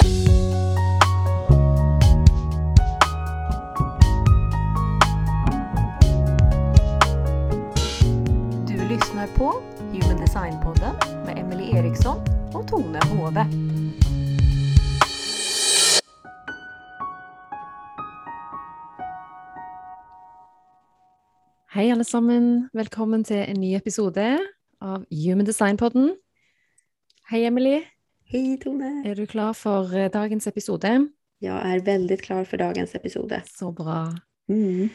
Du lyssnar på Human Design-podden med Emily Eriksson och Tone Håve. Hei, alle sammen. Velkommen til en ny episode av Human Design-podden. Hei, Emily. Hej Tone! Er du klar for eh, dagens episode? Jag är väldigt klar för dagens episode. Så bra. Mm.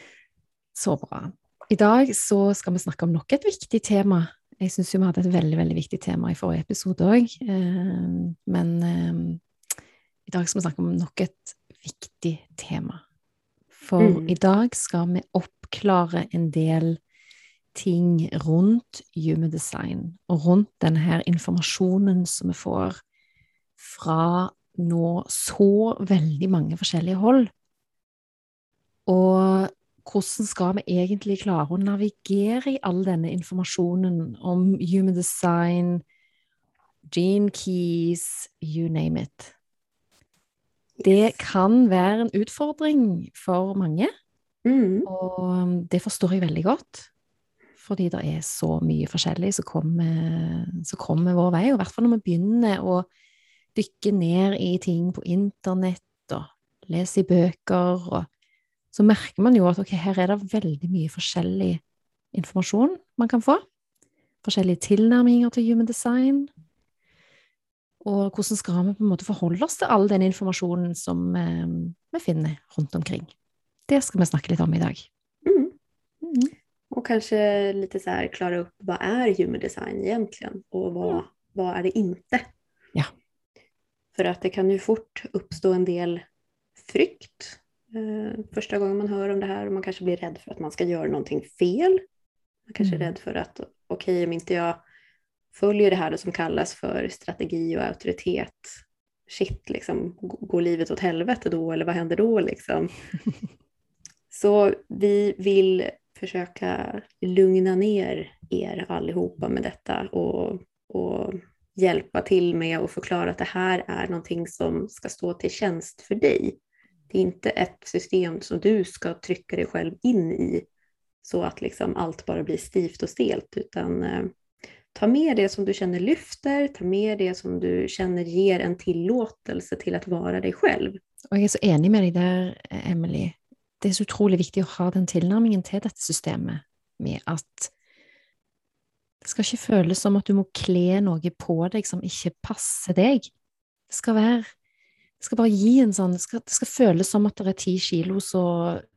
Så bra. I dag så skal vi snakke om nok et viktig tema. Jeg syns vi hadde et veldig veldig viktig tema i forrige episode òg. Men eh, i dag skal vi snakke om nok et viktig tema. For Mm. i dag skal vi oppklare en del ting rundt human design, og rundt denne her informasjonen som vi får fra nå så veldig mange forskjellige hold. Og hvordan skal vi egentlig klare å navigere i all denne informasjonen om human design, gene keys, you name it? Det kan være en utfordring for mange, Mm. og det forstår jeg veldig godt. Fordi det er så mye forskjellig som kommer, som kommer vår vei, og i hvert fall når vi begynner å dykke ned i ting på internett og lese i bøker, og så merker man jo at ok, her er det veldig mye forskjellig informasjon man kan få. Forskjellige tilnærminger til human design. Og hvordan skal vi på en måte forholde oss til all den informasjonen som eh, vi finner rundt omkring? Det ska vi snacka lite om idag. Mm. Mm. Och kanske lite så här klara upp vad är human design egentligen och vad, Mm. vad är det inte? För att det kan ju fort uppstå en del frykt eh, första gången man hör om det här och man kanske blir rädd för att man ska göra någonting fel. Man kanske är Mm. rädd för att okej om inte jag följer det här som kallas för strategi och auktoritet, shit liksom, går livet åt helvete då eller vad händer då liksom? Så vi vill försöka lugna ner er allihopa med detta och, och hjälpa till med och förklara att det här är någonting som ska stå till tjänst för dig. Det är inte ett system som du ska trycka dig själv in i så att liksom allt bara blir stivt och stelt, utan eh, ta med det som du känner lyfter, ta med det som du känner ger en tillåtelse till att vara dig själv. Och jag är så enig med dig där, Emily. Det är så otroligt viktigt att ha den tillnärmningen till detta systemet med att det skal ikke føles som at du må kle noe på deg som ikke passer deg. Det skal være Det skal bare gi en sånn Det skal, det skal føles som at det er ti kilo så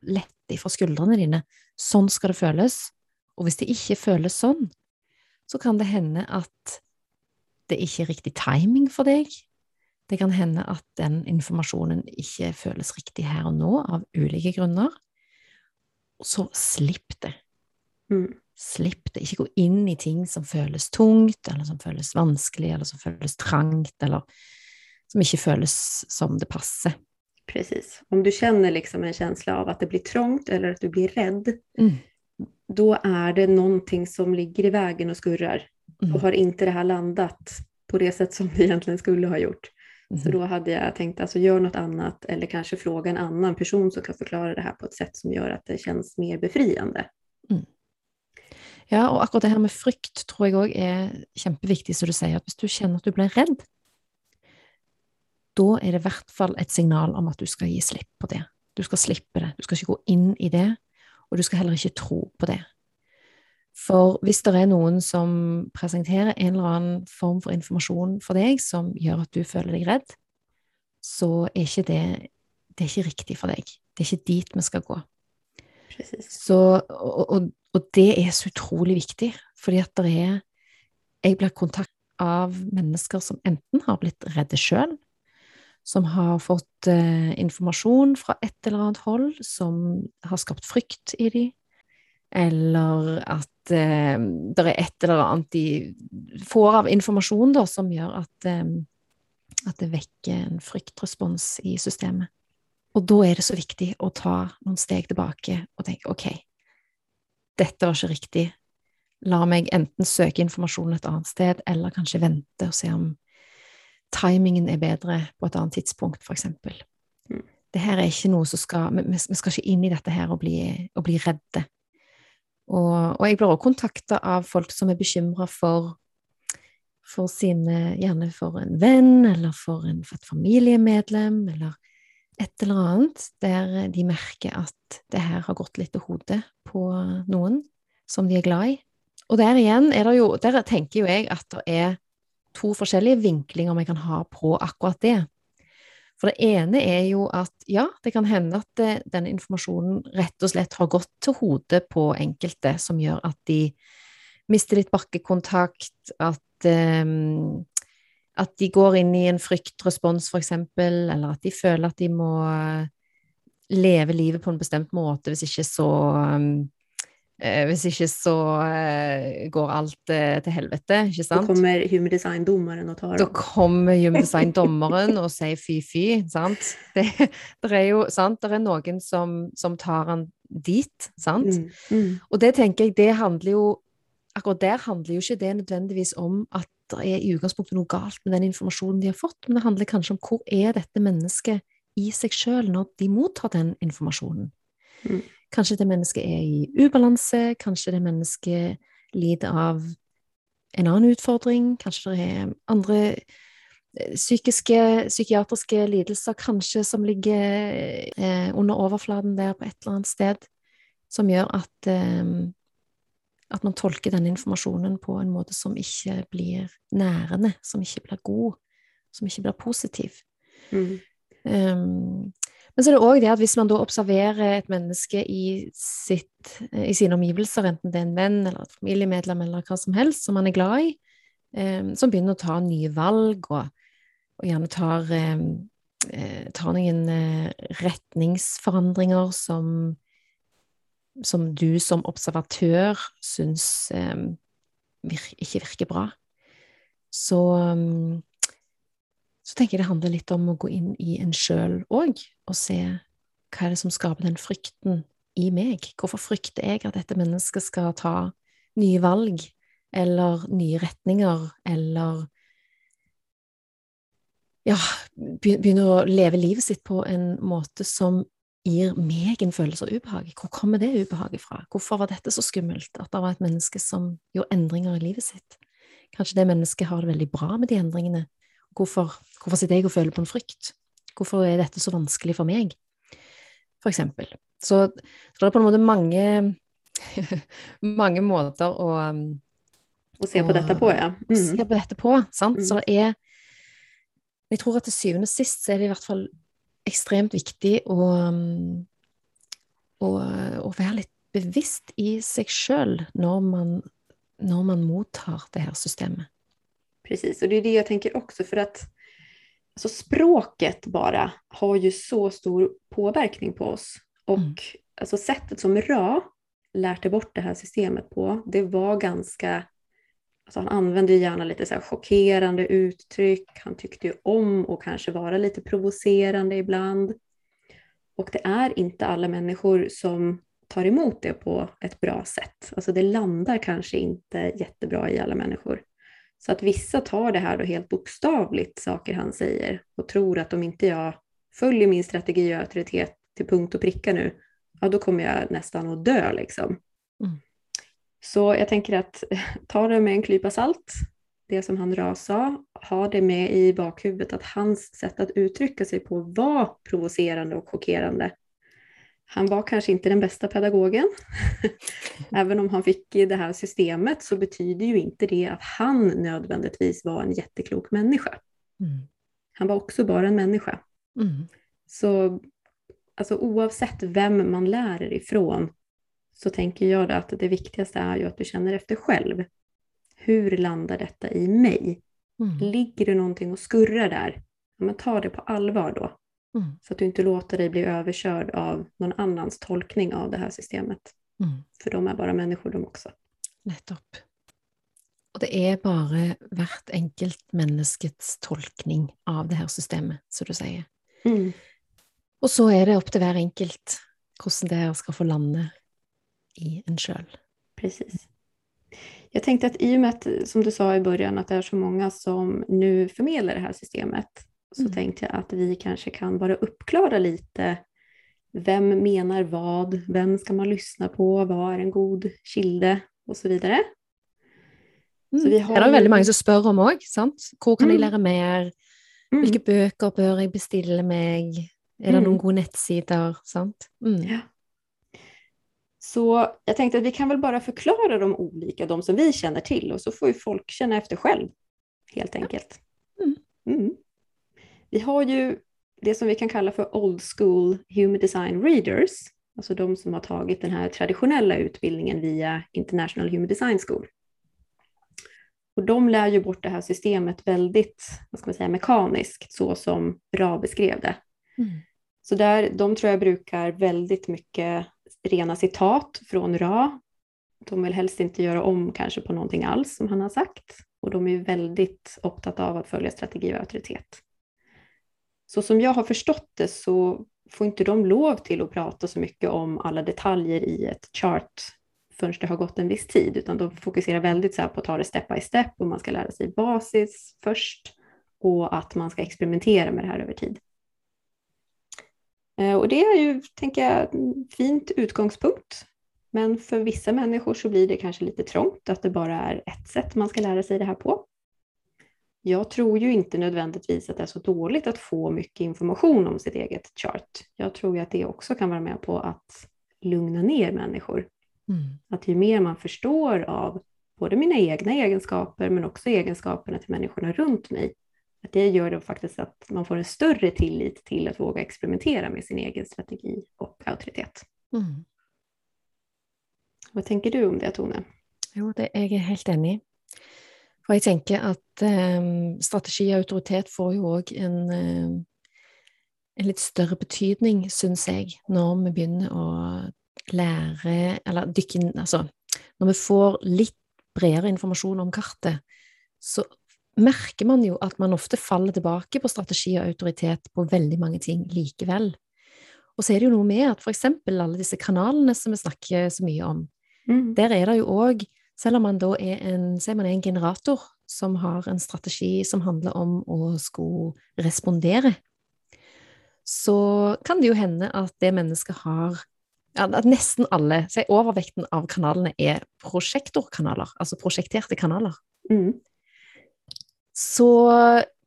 lett ifra skuldrene dine. Sånn skal det føles. Og hvis det ikke føles sånn, så kan det hende at det ikke er riktig timing for deg. Det kan hende at den informasjonen ikke føles riktig her og nå, av ulike grunner. Og så slipp det. Mm. Slipp det. Ikke gå inn i ting som føles tungt, eller som føles vanskelig, eller som føles trangt, eller som ikke føles som det passer. Precis. Om du känner liksom en känsla av att det blir trångt eller att du blir rädd, Mm. då är det någonting som ligger i vägen och skurrar Mm. och har inte det här landat på det sätt som det egentligen skulle ha gjort. Så Mhm. då hade jag tänkt, alltså gör något annat eller kanske fråga en annan person som kan förklara det här på ett sätt som gör att det känns mer befriande. Ja, og akkurat det her med frykt tror jeg òg er kjempeviktig, som du sier, at hvis du kjenner at du blir redd, da er det i hvert fall et signal om at du skal gi slipp på det. Du skal slippe det, du skal ikke gå inn i det, og du skal heller ikke tro på det. For hvis det er noen som presenterer en eller annen form for informasjon for deg som gjør at du føler deg redd, så er ikke det, det er ikke riktig for deg. Det er ikke dit vi skal gå. Precis. Så, og, og, og det er så utrolig viktig, fordi at det er Jeg blir kontaktet av mennesker som enten har blitt redde sjøl, som har fått eh, informasjon fra et eller annet hold som har skapt frykt i dem, eller at eh, det er et eller annet de får av informasjon da, som gjør at, eh, at det vekker en fryktrespons i systemet. Og da er det så viktig å ta noen steg tilbake og tenke ok, dette var ikke riktig. La meg enten søke informasjon et annet sted, eller kanskje vente og se om timingen er bedre på et annet tidspunkt, for eksempel. Mm. Det her er ikke noe som skal Vi, skal ikke inn i dette her og bli, og bli redde. Og, og, jeg blir også kontakta av folk som er bekymra for, for sine Gjerne for en venn, eller for, en, for, et familiemedlem, eller et eller annet, der eh, de merker at det her har gått litt til hodet på noen som de er glad i. Og der igjen er det jo Der tenker jo jeg at det er to forskjellige vinklinger vi kan ha på akkurat det. For det ene er jo at ja, det kan hende at eh, det, denne informasjonen rett og slett har gått til hodet på enkelte, som gjør at de mister litt bakkekontakt, at, um, at de går inn i en fryktrespons, eksempel, eller at de føler at de må leve livet på en bestemt måte, hvis ikke så um, Eh, hvis ikke så eh, går alt eh, til helvete, ikke sant? Da kommer Human Design-dommeren og tar Da kommer Human Design-dommeren og sier fy-fy, sant? Det, det, er jo sant, det er noen som, som tar han dit, sant? Mm, mm. Og det tenker jeg, det handler jo Akkurat der handler jo ikke det nødvendigvis om at det er i utgangspunktet noe galt med den informasjonen de har fått, men det handler kanskje om hvor er dette mennesket i seg sjøl når de mottar den informasjonen. Mm. Kanskje det mennesket er i ubalanse, kanskje det mennesket lider av en annen utfordring, kanskje det er andre eh, psykiske, psykiatriske lidelser kanskje som ligger eh, under overflaten der på et eller annet sted, som gjør at, eh, at man tolker denne informasjonen på en måte som ikke blir nærende, som ikke blir god, som ikke blir positiv. Mm. Um, men så er det òg det at hvis man da observerer et menneske i, sitt, i, sine omgivelser, enten det er en venn eller et familiemedlem eller hva som helst som man er glad i, eh, som begynner å ta nye valg og, og gjerne tar, eh, eh tar noen eh, retningsforandringer som, som du som observatør syns eh, vir, ikke virker bra, så um, så tenker jeg det handler litt om å gå inn i en sjøl òg, og se hva er det som skaper den frykten i meg? Hvorfor frykter jeg at dette mennesket skal ta nye valg, eller nye retninger, eller ja, begynner å leve livet sitt på en måte som gir meg en følelse av ubehag. Hvor kommer det ubehaget fra? Hvorfor var dette så skummelt, at det var et menneske som gjorde endringer i livet sitt? Kanskje det mennesket har det veldig bra med de endringene, Hvorfor, hvorfor sitter jeg og føler på en frykt? Hvorfor er dette så vanskelig for meg? For eksempel. Så, så det er på en måte mange, mange måter å Å se på dette på, ja. Mm. Se på dette på, sant. Mm. Så det er Jeg tror at til syvende og sist så er det i hvert fall ekstremt viktig å, å, å være litt bevisst i seg sjøl når man, når man mottar det her systemet. Precis, och det är det jag tänker också för att alltså språket bara har ju så stor påverkning på oss. Och mm. alltså sättet som Ra lärde bort det här systemet på, det var ganska Alltså han använde gärna lite så chockerande uttryck, han tyckte ju om att kanske vara lite provocerande ibland. Och det är inte alla människor som tar emot det på ett bra sätt. Alltså det landar kanske inte jättebra i alla människor. Så att vissa tar det här då helt bokstavligt, saker han säger, och tror att om inte jag följer min strategi och auktoritet till punkt och pricka nu, ja då kommer jag nästan att dö liksom. Mm. Så jag tänker att ta det med en klypa salt, det som han Ra sa, ha det med i bakhuvudet att hans sätt att uttrycka sig på var provocerande och chockerande. Han var kanske inte den bästa pedagogen. Även om han fick det här systemet så betyder ju inte det att han nödvändigtvis var en jätteklok människa. Mm. Han var också bara en människa. Mm. Så alltså, oavsett vem man lär ifrån så tänker jag att det viktigaste är ju att du känner efter själv. Hur landar detta i mig? Mm. Ligger det någonting och skurrar där? Ja, men ta det på allvar då. Mm. Så att du inte låter dig bli överkörd av någon annans tolkning av det här systemet. Mm. För de är bara människor de också. Nettopp. Og det er bare hvert enkelt menneskets tolkning av det her systemet, som du sier. Mm. Og så er det opp til hver enkelt hvordan det her skal få lande i en sjøl. Precis. Jag tänkte att i och med att, som du sa i början, att det är så många som nu förmedlar det här systemet, så Mm. tänkte jag att vi kanske kan bara uppklara lite. Vem menar vad? Vem ska man lyssna på? Vad är en god kilde? Och så vidare. Mm. Så vi har Det er ju- veldig mange som spør om òg. Hvor kan jeg Mm. lære mer? Mm. Hvilke bøker bør jeg bestille meg? Er det Mm. noen gode nettsider? Sant? Mm. Ja. Så jag tänkte att vi kan väl bara förklara de olika, de som vi känner till, och så får ju folk känna efter själv, helt enkelt. Mm. Mm. Vi har ju det som vi kan kalla för old school human design readers, alltså de som har tagit den här traditionella utbildningen via International Human Design School. Och de lär ju bort det här systemet väldigt, vad ska man säga, mekaniskt, så som Ra beskrev det. Mm. Så där, de tror jag brukar väldigt mycket rena citat från Ra. De vill helst inte göra om kanske på någonting alls som han har sagt. Och de är ju väldigt upptagna av att följa strategi och auktoritet. Så som jag har förstått det så får inte de lov till att prata så mycket om alla detaljer i ett chart förrän det har gått en viss tid, utan de fokuserar väldigt så här på att ta det step by step och man ska lära sig basis först och att man ska experimentera med det här över tid. Eh, Och det är ju, tänker jag, en fint utgångspunkt. Men för vissa människor så blir det kanske lite trångt att det bara är ett sätt man ska lära sig det här på. Jag tror ju inte nödvändigtvis att det är så dåligt att få mycket information om sitt eget chart. Jag tror ju att det också kan vara med på att lugna ner människor. Mm. Att ju mer man förstår av både mina egna egenskaper men också egenskaperna till människorna runt mig, att det gör det faktiskt att man får en större tillit till att våga experimentera med sin egen strategi og auktoritet. Mm. Vad tänker du om det, Tone? Jo, det er jeg helt enig i. For jeg tenker at eh, strategi og autoritet får jo òg en, eh, en litt større betydning, syns jeg, når vi begynner å lære Eller dykke inn Altså, når vi får litt bredere informasjon om kartet, så merker man jo at man ofte faller tilbake på strategi og autoritet på veldig mange ting likevel. Og så er det jo noe med at eksempel alle disse kanalene som vi snakker så mye om, Mm. der er det jo òg, selv om man da er en, man er en generator som har en strategi som handler om å skulle respondere, så kan det jo hende at det mennesket har At nesten alle, si overvekten av kanalene er prosjektorkanaler, altså prosjekterte kanaler. Mm. Så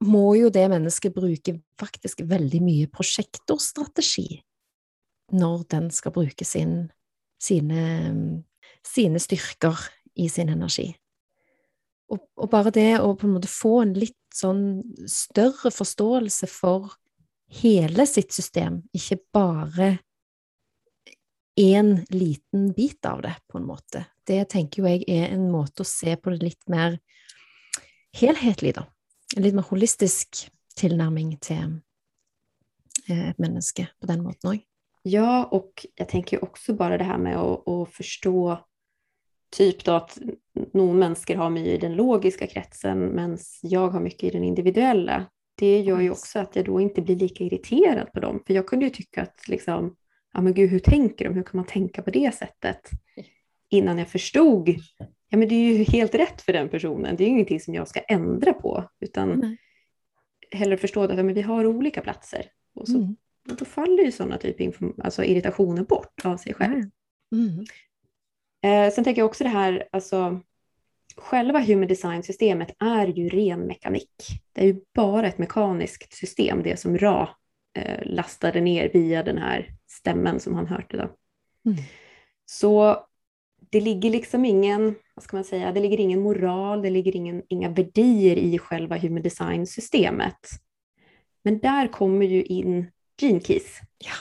må jo det mennesket bruke faktisk veldig mye prosjektorstrategi når den skal bruke sin, sine, sine styrker i sin energi. Og, og bare det å på en måte få en litt sånn større forståelse for hele sitt system, ikke bare én liten bit av det, på en måte. Det tenker jo jeg er en måte å se på det litt mer helhetlig, da. En litt mer holistisk tilnærming til eh, ett menneske på den måten òg. Ja, och jag tänker också bara det här med att, att förstå typ då att någon människor har mycket i den logiska kretsen medan jag har mycket i den individuella. Det gör ju också att jag då inte blir lika irriterad på dem. För jag kunde ju tycka att liksom, ja men gud hur tänker de? Hur kan man tänka på det sättet? Innan jag förstod, ja men det är ju helt rätt för den personen. Det är ju ingenting som jag ska ändra på. Utan Nej. hellre förstå att ja, men vi har olika platser. Och så Mm. och då faller ju sådana typer alltså irritationer bort av sig själv. Mm. Eh, sen tänker jag också det här, alltså själva human design-systemet är ju ren mekanik. Det är ju bara ett mekaniskt system, det som Ra eh, lastade ner via den här stämmen som han hörde. Då. Mm. Så det ligger liksom ingen, vad ska man säga, det ligger ingen moral, det ligger ingen, inga värdier i själva human design-systemet. Men där kommer ju in gene keys. Ja.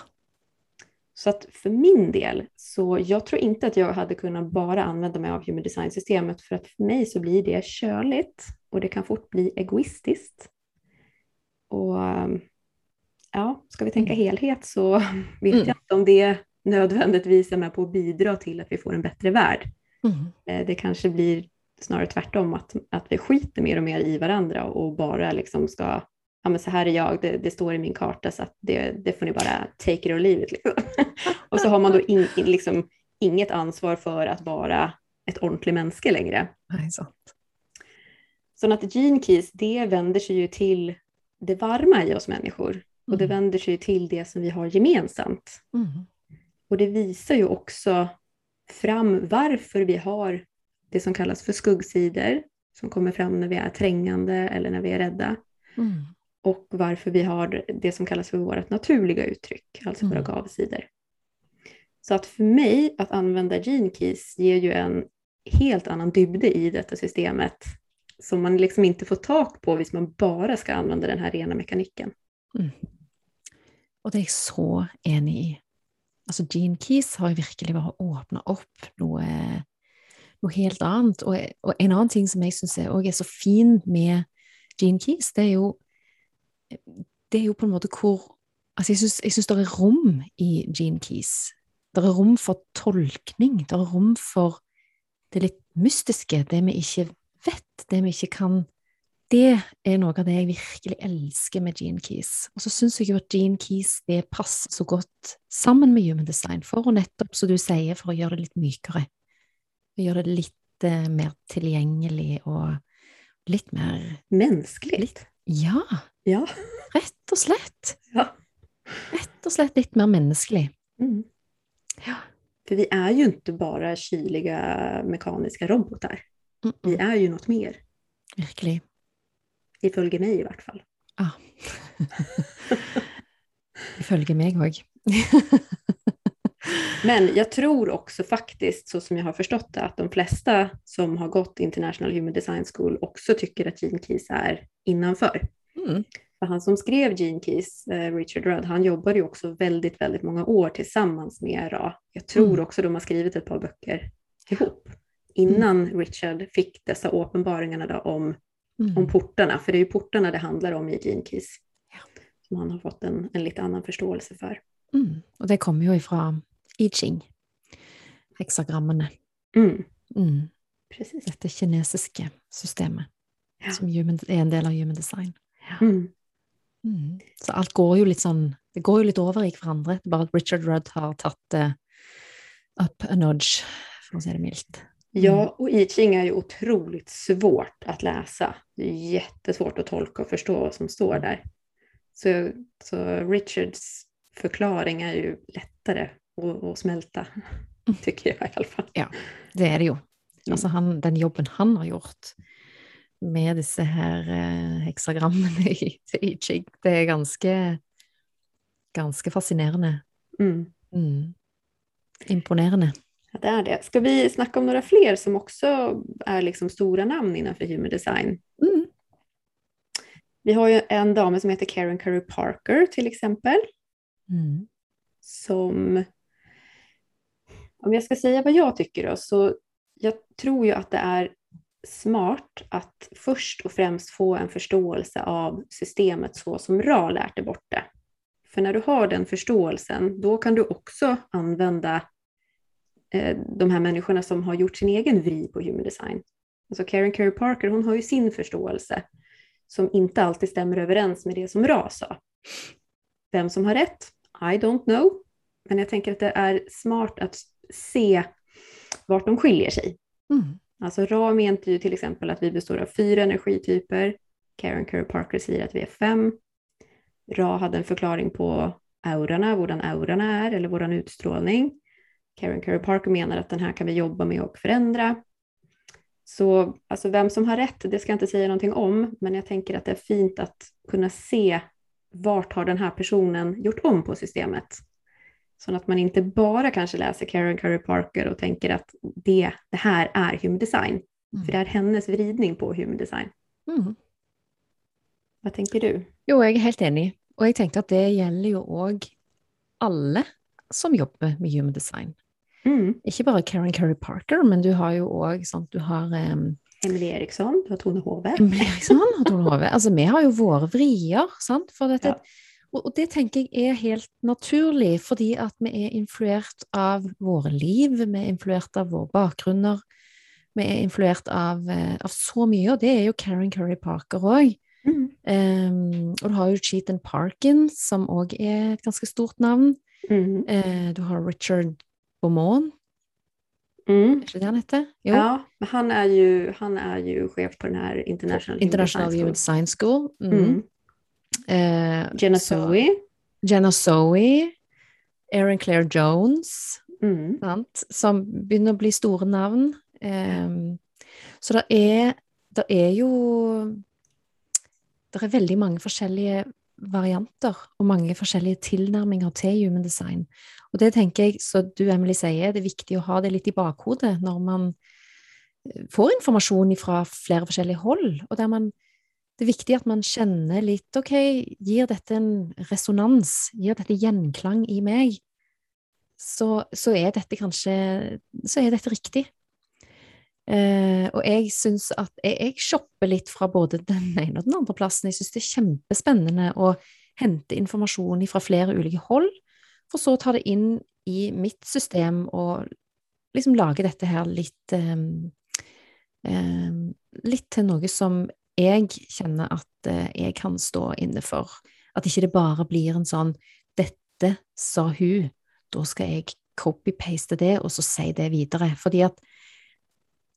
Så att för min del, så jag tror inte att jag hade kunnat bara använda mig av human design-systemet för att för mig så blir det körligt och det kan fort bli egoistiskt. Och um, ja, ska vi tänka Mm. helhet så vet Mm. jag inte om det nödvändigtvis är med på att bidra till att vi får en bättre värld. Mm. Eh, Det kanske blir snarare tvärtom, att, att vi skiter mer och mer i varandra och bara liksom ska, ja men så här är jag, det, det står i min karta så att det, det får ni bara take it or leave it. Liksom. och så har man då in, in, liksom inget ansvar för att vara ett ordentligt människa längre. Nej, sant. Så att gene keys, det vänder sig ju till det varma i oss människor. Och det Mm. vänder sig till det som vi har gemensamt. Mm. Och det visar ju också fram varför vi har det som kallas för skuggsidor, som kommer fram när vi är trängande eller när vi är rädda. Mm. Och varför vi har det som kallas för vårt naturliga uttryck, alltså våra Mm. gavsidor. Så att för mig, att använda gene keys ger ju en helt annan dybde i detta systemet som man liksom inte får tak på hvis man bara ska använda den här rena mekaniken. Og det er jeg så enig i. Altså, Gene Keys har verkligen virkelig bare åpna opp noe, eh, noe helt annet. Og, og en annen ting som jeg syns òg er så fin med Gene Keys, det er jo Det er jo på en måte hvor Altså, jeg syns, jeg syns det er rom i Gene Keys. Det er rom for tolkning. Det er rom for det litt mystiske, det vi ikke vet, det vi ikke kan det er noe av det jeg virkelig elsker med Gene Keys. Og så syns jeg jo at Gene Keys det passer så godt sammen med Human Design, for å nettopp, som du sier, for å gjøre det litt mykere. Og gjøre det litt eh, mer tilgjengelig og litt mer Mänskligt. Ja, Ja. rett og slett. ja. Rett og slett litt mer menneskelig. Mm. Ja. För vi är ju inte bara kyliga mekaniska robotar. Mm Vi -mm. är ju något mer. Virkelig. Ifølge mig i hvert fall. Ah. Ifølge meg òg. Men jag tror också faktiskt, så som jag har förstått det, att de flesta som har gått International Human Design School också tycker att Gene Keys är innanför. mm. För han som skrev Gene Keys, eh, Richard Rudd, han jobbade ju också väldigt, väldigt många år tillsammans med Ra. Jag tror Mm. också de har skrivit ett par böcker ihop. Innan Richard fick dessa uppenbaringarna om, Mm. om portarna, för det är ju portarna det handlar om i Gene Keys. Ja. Som han har fått en, en lite annan förståelse för. Mm. Og det kommer jo ifra I Ching, heksagrammene. Mm, Mm. precis. Dette kinesiske systemet, Ja. som er en del av human design. Mm. Mm. Så alt går jo litt sånn Det går jo litt over i hverandre, bare at Richard Rudd har tatt det up a nudge, for å si det mildt. Ja, och I Ching är ju otroligt svårt att läsa. Det är jättesvårt att tolka och förstå vad som står där. Så, så Richards förklaring är ju lättare att, att smälta, tycker jag i alla fall. Det er det jo. Mm. Altså han, den jobben han har gjort med disse her eh, heksagrammene i, i Ching, det er ganske Ganske fascinerende. Mm. Mm. Imponerende. Ja, det är det. Ska vi snacka om några fler som också är liksom stora namn innanför human design? Mm. Vi har ju en dam som heter Karen Curry Parker till exempel. Mm. som, om jag ska säga vad jag tycker då, så jag tror ju att det är smart att först och främst få en förståelse av systemet så som Ra lärt dig bort det. För när du har den förståelsen, då kan du också använda de här människorna som har gjort sin egen vri på human design. Alltså Karen Curry Parker, hon har ju sin förståelse som inte alltid stämmer överens med det som Ra sa. Vem som har rätt? I don't know. Men jag tänker att det är smart att se vart de skiljer sig. Mm. Alltså Ra mente ju till exempel att vi består av fyra energityper. Karen Curry Parker säger att vi är fem. Ra hade en förklaring på aurorna, våran aurorna är, eller våran utstrålning. Karen Curry Parker menar att den här kan vi jobba med och förändra. Så alltså vem som har rätt, det ska jag inte säga någonting om, men jag tänker att det är fint att kunna se vart har den här personen gjort om på systemet. Så att man inte bara kanske läser Karen Curry Parker och tänker att det, det här är human design. Mm. För det är hennes vridning på human design. Mm. Vad tänker du? Jo, jeg er helt enig. Og jeg tenkte at det gjelder jo òg alle som jobber med human design. Mm. Ikke bare Karen Curry Parker, men du har jo òg sånn Du har um, Emily Eriksson, du har Tone Hove. Eriksson og Tone Hove. Altså, vi har jo våre vrier, sant? For dette, Ja. og, og det tenker jeg er helt naturlig, fordi at vi er influert av våre liv, vi er influert av våre bakgrunner, vi er influert av, eh, av så mye, og det er jo Karen Curry Parker òg. Mm. Um, og du har jo Cheaton Parkin, som òg er et ganske stort navn. Mm. Eh, du har Richard Beaumont, Mm. Är det han hette? Jo. Ja, men han är, ju, han är ju chef på den här International, International Human Human Design School. School. Mm. Mm. Eh, Jenna Zoe. Jenna Zoe, Erin Claire Jones, Mm. sant? som begynner å bli store navn. Ehm, så det er, det er jo Det er veldig mange forskjellige varianter og mange forskjellige tilnærminger til human design. Og det tenker jeg, så du Emily sier, det er viktig å ha det litt i bakhodet når man eh, får informasjon fra flere forskjellige hold, og der man det er viktig at man kjenner litt Ok, gir dette en resonans? Gir dette gjenklang i meg? Så, så er dette kanskje Så er dette riktig. Eh, og jeg syns at jeg, jeg shopper litt fra både den ene og den andre plassen. Jeg syns det er kjempespennende å hente informasjon fra flere ulike hold, for så å ta det inn i mitt system og liksom lage dette her litt eh, eh, Litt til noe som jeg kjenner at eh, jeg kan stå inne for. At ikke det bare blir en sånn 'Dette sa hun', da skal jeg copy-paste det, og så si det videre. Fordi at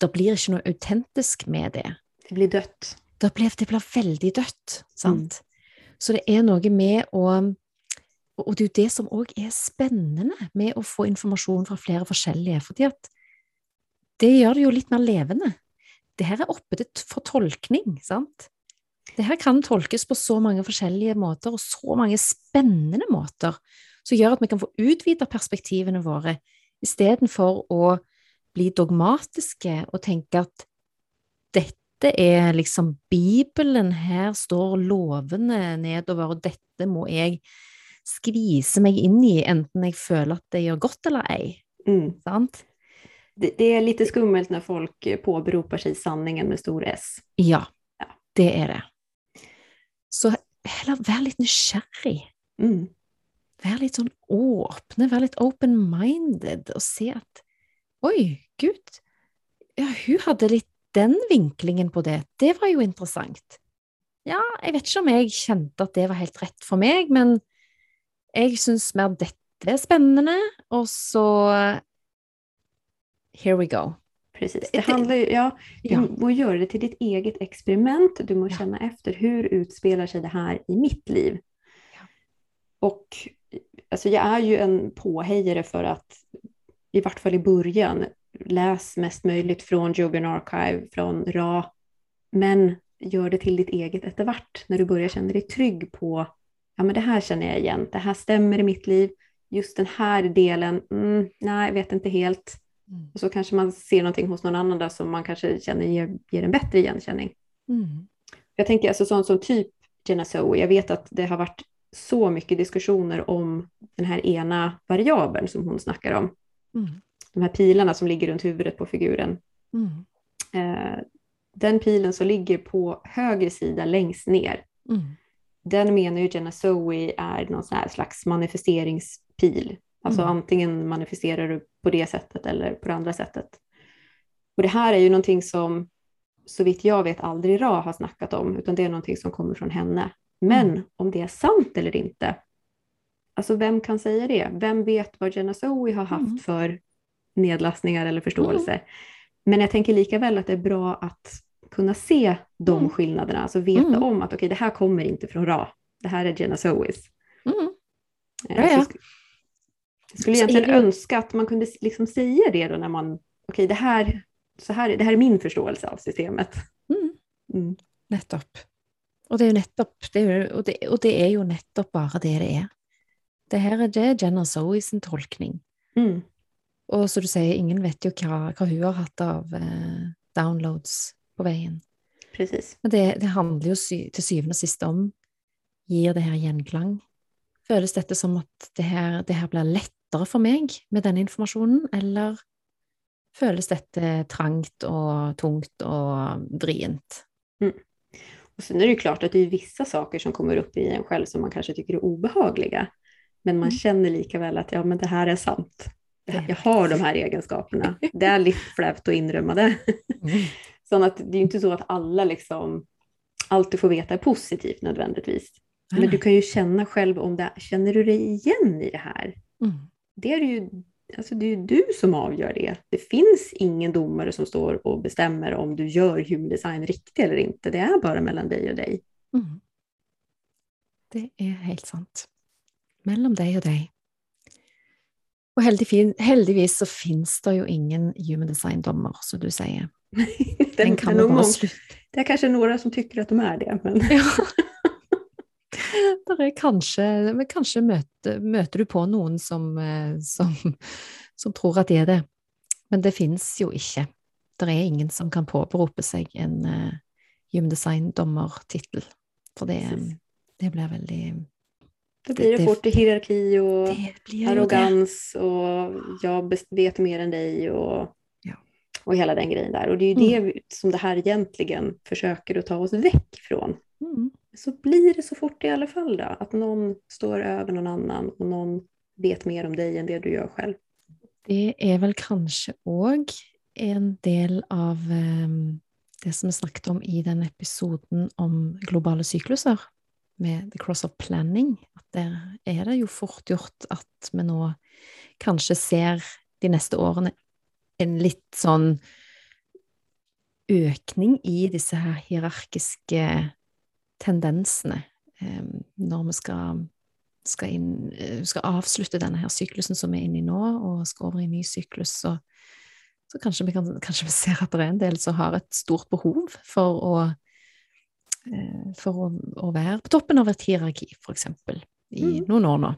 det blir ikke noe autentisk med det. Det blir dött. Det blir, det blir veldig dødt, sant? Så det er noe med å Og det er jo det som òg er spennende med å få informasjon fra flere forskjellige, fordi at det gjør det jo litt mer levende. Det her er oppe til, for tolkning, sant? Det her kan tolkes på så mange forskjellige måter, og så mange spennende måter, som gjør at vi kan få utvida perspektivene våre, istedenfor å bli dogmatiske og tenke at dette er liksom Bibelen, her står lovene nedover, og dette må jeg skvise meg inn i, enten jeg føler at det gjør godt eller ei. Mm. Sant? Det, det är lite skummelt när folk eh, påberopar sig sanningen med stor S. Ja, Ja. det er det. Så heller vær litt nysgjerrig. Mm. Vær litt sånn åpne, vær litt open-minded, og se at Oi, gud, ja, hun hadde litt den vinklingen på det. Det var jo interessant. Ja, jeg vet ikke om jeg kjente at det var helt rett for meg, men jeg syns mer dette er spennende, og så Here we go. Precis. Det- handlar ju, ja, du må göra det till ditt eget experiment. Du må Ja. känna efter hur utspelar sig det här i mitt liv. Ja. Och alltså jag är ju en påhejare för att, i vart fall i början, läs mest möjligt från Jogan Archive, från RA, men gör det till ditt eget eftervart när du börjar känna dig trygg på, ja men det här känner jag igen, det här stämmer i mitt liv, just den här delen, mm, nej, jag vet inte helt. Mm. Och så kanske man ser någonting hos någon annan där som man kanske känner ger, ger en bättre igenkänning. Mm. Jag tänker alltså sånt som typ Jenna Zoe, jag vet att det har varit så mycket diskussioner om den här ena variabeln som hon snackar om. Mm. De här pilarna som ligger runt huvudet på figuren. Mm. Eh, den pilen som ligger på höger sida längst ner, Mm. Den menar ju Jenna Zoe är någon sån slags manifesteringspil. Alltså Mm. antingen manifesterar du på det sättet eller på det andra sättet. Och det här är ju någonting som så vitt jag vet aldrig Ra har snackat om, utan det är någonting som kommer från henne. Men Mm. om det är sant eller inte, alltså vem kan säga det? Vem vet vad Jenna Zoe har haft Mm. för nedlastningar eller förståelse? Men jag tänker lika väl att det är bra att kunna se de Mm. skillnaderna, alltså veta Mm. om att okej, det här kommer inte från Ra, det här är Jenna Zoes. Mm. Eh, Ja, ja. Jag, sk- jag skulle egentligen är det- önska att man kunde liksom säga det då när man, okej, det här, så här, det här är min förståelse av systemet. Mm. Mm. Nettopp. Og det er jo nettopp det jo, og, det, og det er jo nettopp bare det det er. Det her er det Jenna Zoe sin tolkning. Mm. Og som du sier, ingen vet hva, hva hun har hatt av eh, downloads på veien. Precis. Men det, det handler jo sy til syvende og sist om Gir det her gjenklang? Føles dette som at det her, det her blir lettere for meg med denne informasjonen, eller føles dette trangt og tungt og vrient? Och sen är det ju klart att det är vissa saker som kommer upp i en själv som man kanske tycker är obehagliga. Men man Mm. känner lika väl att ja, men det här är sant. Det här, Det är jag har de här egenskaperna. Det är lite flävt och inrömmade. Så att det är ju inte så att alla liksom alltid får veta är positivt nödvändigtvis. Men du kan ju känna själv om det, känner du dig igen i det här? Mm. Det är ju, alltså det är ju du som avgör det. Det finns ingen domare som står och bestämmer om du gör human design riktigt eller inte. Det är bara mellan dig och dig. Mm. Det er helt sant. Mellom deg og deg. Og heldigvis, så finnes det jo ingen human design-dommer, som du sier. Det, Den det, kan är slutte det är kanske några som tycker att de är det. Men... Ja. Der kanskje, men kanskje møter, møter du på noen som, eh, som, som tror at de er det. Men det finnes jo ikke. Det er ingen som kan påberope seg en uh, human design-dommertittel. For det, Precis. det blir veldig Då blir det, det- fort hierarki och Det jo det. arrogans och jag vet mer än dig och. Och hela den grejen där. Och det är ju det vi- som det här egentligen försöker att ta oss väck från. Mm. Så blir det så fort i alla fall då, att någon står över någon annan och någon vet mer om dig än det du gör själv. Det er vel kanskje òg en del av em, det som vi snakket om i den episoden om globale sykluser, med The Cross of Planning. At der er det jo fort gjort at vi nå kanskje ser de neste årene en litt sånn økning i disse her hierarkiske tendensene em, når vi skal skal, inn, eh, skal avslutte denne her syklusen som vi er inne i nå, og skal over i en ny syklus, så, så kanskje, vi kan, kanskje vi ser at det er en del som har et stort behov for å, eh, for å, å være på toppen av et hierarki, eksempel, i Mm. noen år nå.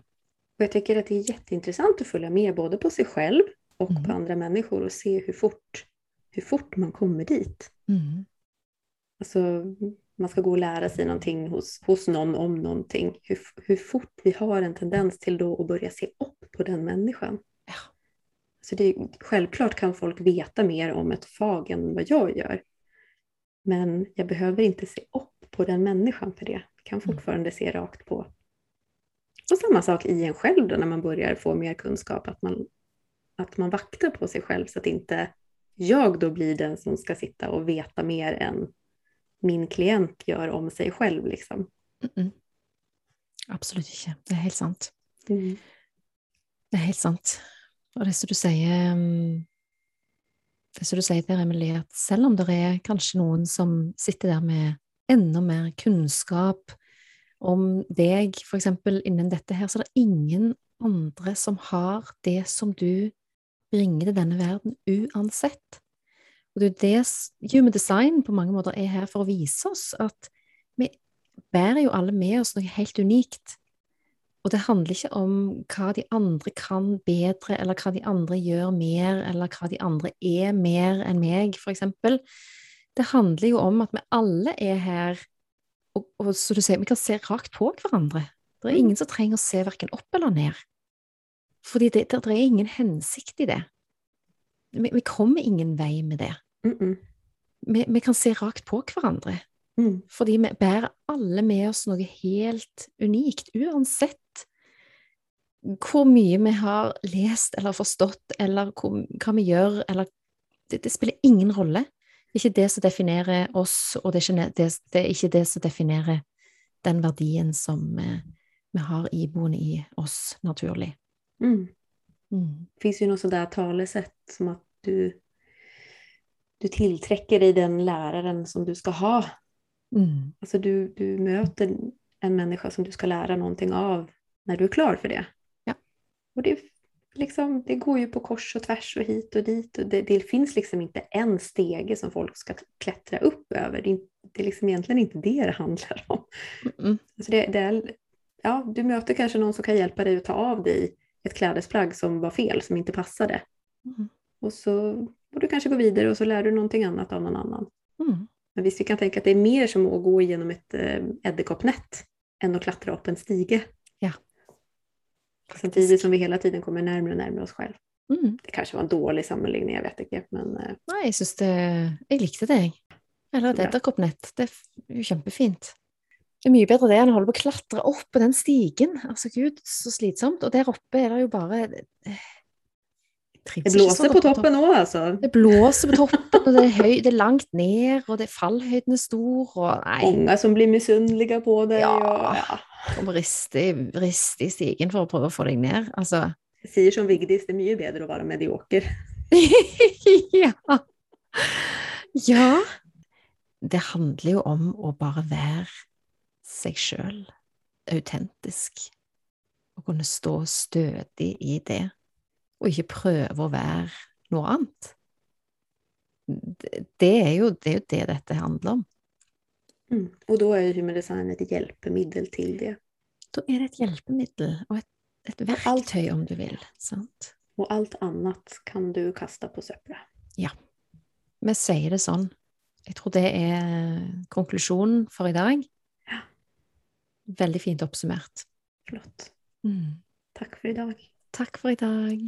Och jag tycker att det är jätteintressant att följa med både på sig själv och Mm. på andra människor och se hur fort, hur fort man kommer dit. Mm. Alltså, man ska gå och lära sig någonting hos, hos någon om någonting. Hur, hur fort vi har en tendens till då att börja se upp på den människan. Ja. Så det, självklart kan folk veta mer om ett fag än vad jag gör. Men jag behöver inte se upp på den människan för det. Jag kan Mm. fortfarande se rakt på. Och samma sak i en själv då när man börjar få mer kunskap. Att man, att man vaktar på sig själv så att inte jag då blir den som ska sitta och veta mer än min klient gör om sig själv. Liksom. Mm-mm. Absolutt ikke. Det er helt sant. Mm. Det er helt sant. Og det som du sier mm, Det som du sier der, Emilie, at selv om det er kanskje noen som sitter der med enda mer kunnskap om deg, for eksempel innen dette her, så er det ingen andre som har det som du bringer til denne verden uansett. Og det er jo det Human Design på mange måter er her for å vise oss at vi bærer jo alle med oss noe helt unikt. Og det handler ikke om hva de andre kan bedre, eller hva de andre gjør mer, eller hva de andre er mer enn meg, eksempel. Det handler jo om at vi alle er her, og, og som du sier, vi kan se rakt på hverandre. Det er Mm. ingen som trenger å se verken opp eller ned. Fordi det, det, er ingen hensikt i det. Vi, vi kommer ingen vei med det. Mm -mm. Vi, vi kan se rakt på hverandre. Mm. Fordi vi bærer alle med oss noe helt unikt, uansett hvor mye vi har lest eller forstått, eller hvor, hva vi gjør, eller det, det spiller ingen rolle. Det er ikke det som definerer oss, og det er ikke det, det, er ikke det som definerer den verdien som eh, vi har iboende i oss naturlig. Mm. Mm. Det finns ju något sådär talesätt som att du, du tillträcker dig den läraren som du ska ha. Mm. Alltså du, du möter en människa som du ska lära någonting av när du är klar för det. Ja. Och det, liksom, det går ju på kors och tvärs och hit och dit. Och det, det finns liksom inte en stege som folk ska klättra upp över. Det är, det är liksom egentligen inte det det handlar om. Mm. Alltså det, det är, ja, du möter kanske någon som kan hjälpa dig att ta av dig ett klädesplagg som var fel, som inte passade. Mm. Och så och du kanske går vidare och så lär du någonting annat av någon annan. Mm. Men visst, vi kan tänka att det är mer som att gå igenom ett edderkoppnät än att klättra upp en stige. Ja. Samtidigt som vi hela tiden kommer närmare och närmare oss själv. Mm. Det kanske var en dålig sammanläggning, jag vet inte. Men Nei, jeg syns det Jeg likte det, jeg. Eller bra. edderkoppnett. Det er jo kjempefint. Det er mye bedre det enn å holde på å klatre opp på den stigen. Altså, gud, så slitsomt. Og der oppe er det jo bare eh, det blåser på oppe toppen òg, altså. Det blåser på toppen, og det er, høy, det er langt ned, og det fallhøyden er stor, og nei Många som blir misunnelige på dig. Ja. Och, ja. Kom riste, riste i stigen for å prøve å få deg ned. Altså, Jeg sier som Vigdis, det er mye bedre å være medioker. ja. ja. Det handler jo om å bare være seg sjøl, autentisk. Å kunne stå stødig i det, og ikke prøve å være noe annet. Det, er, jo, det er jo det dette handler om. Mm. Og da er human design et hjelpemiddel til det. Da er det et hjelpemiddel og et, et verktøy, om du vil. sant? Og alt annet kan du kaste på søpla. Ja. Vi sier det sånn. Jeg tror det er konklusjonen for i dag. Ja. Veldig fint oppsummert. Flott. Mm. Takk for i dag. Takk for i dag.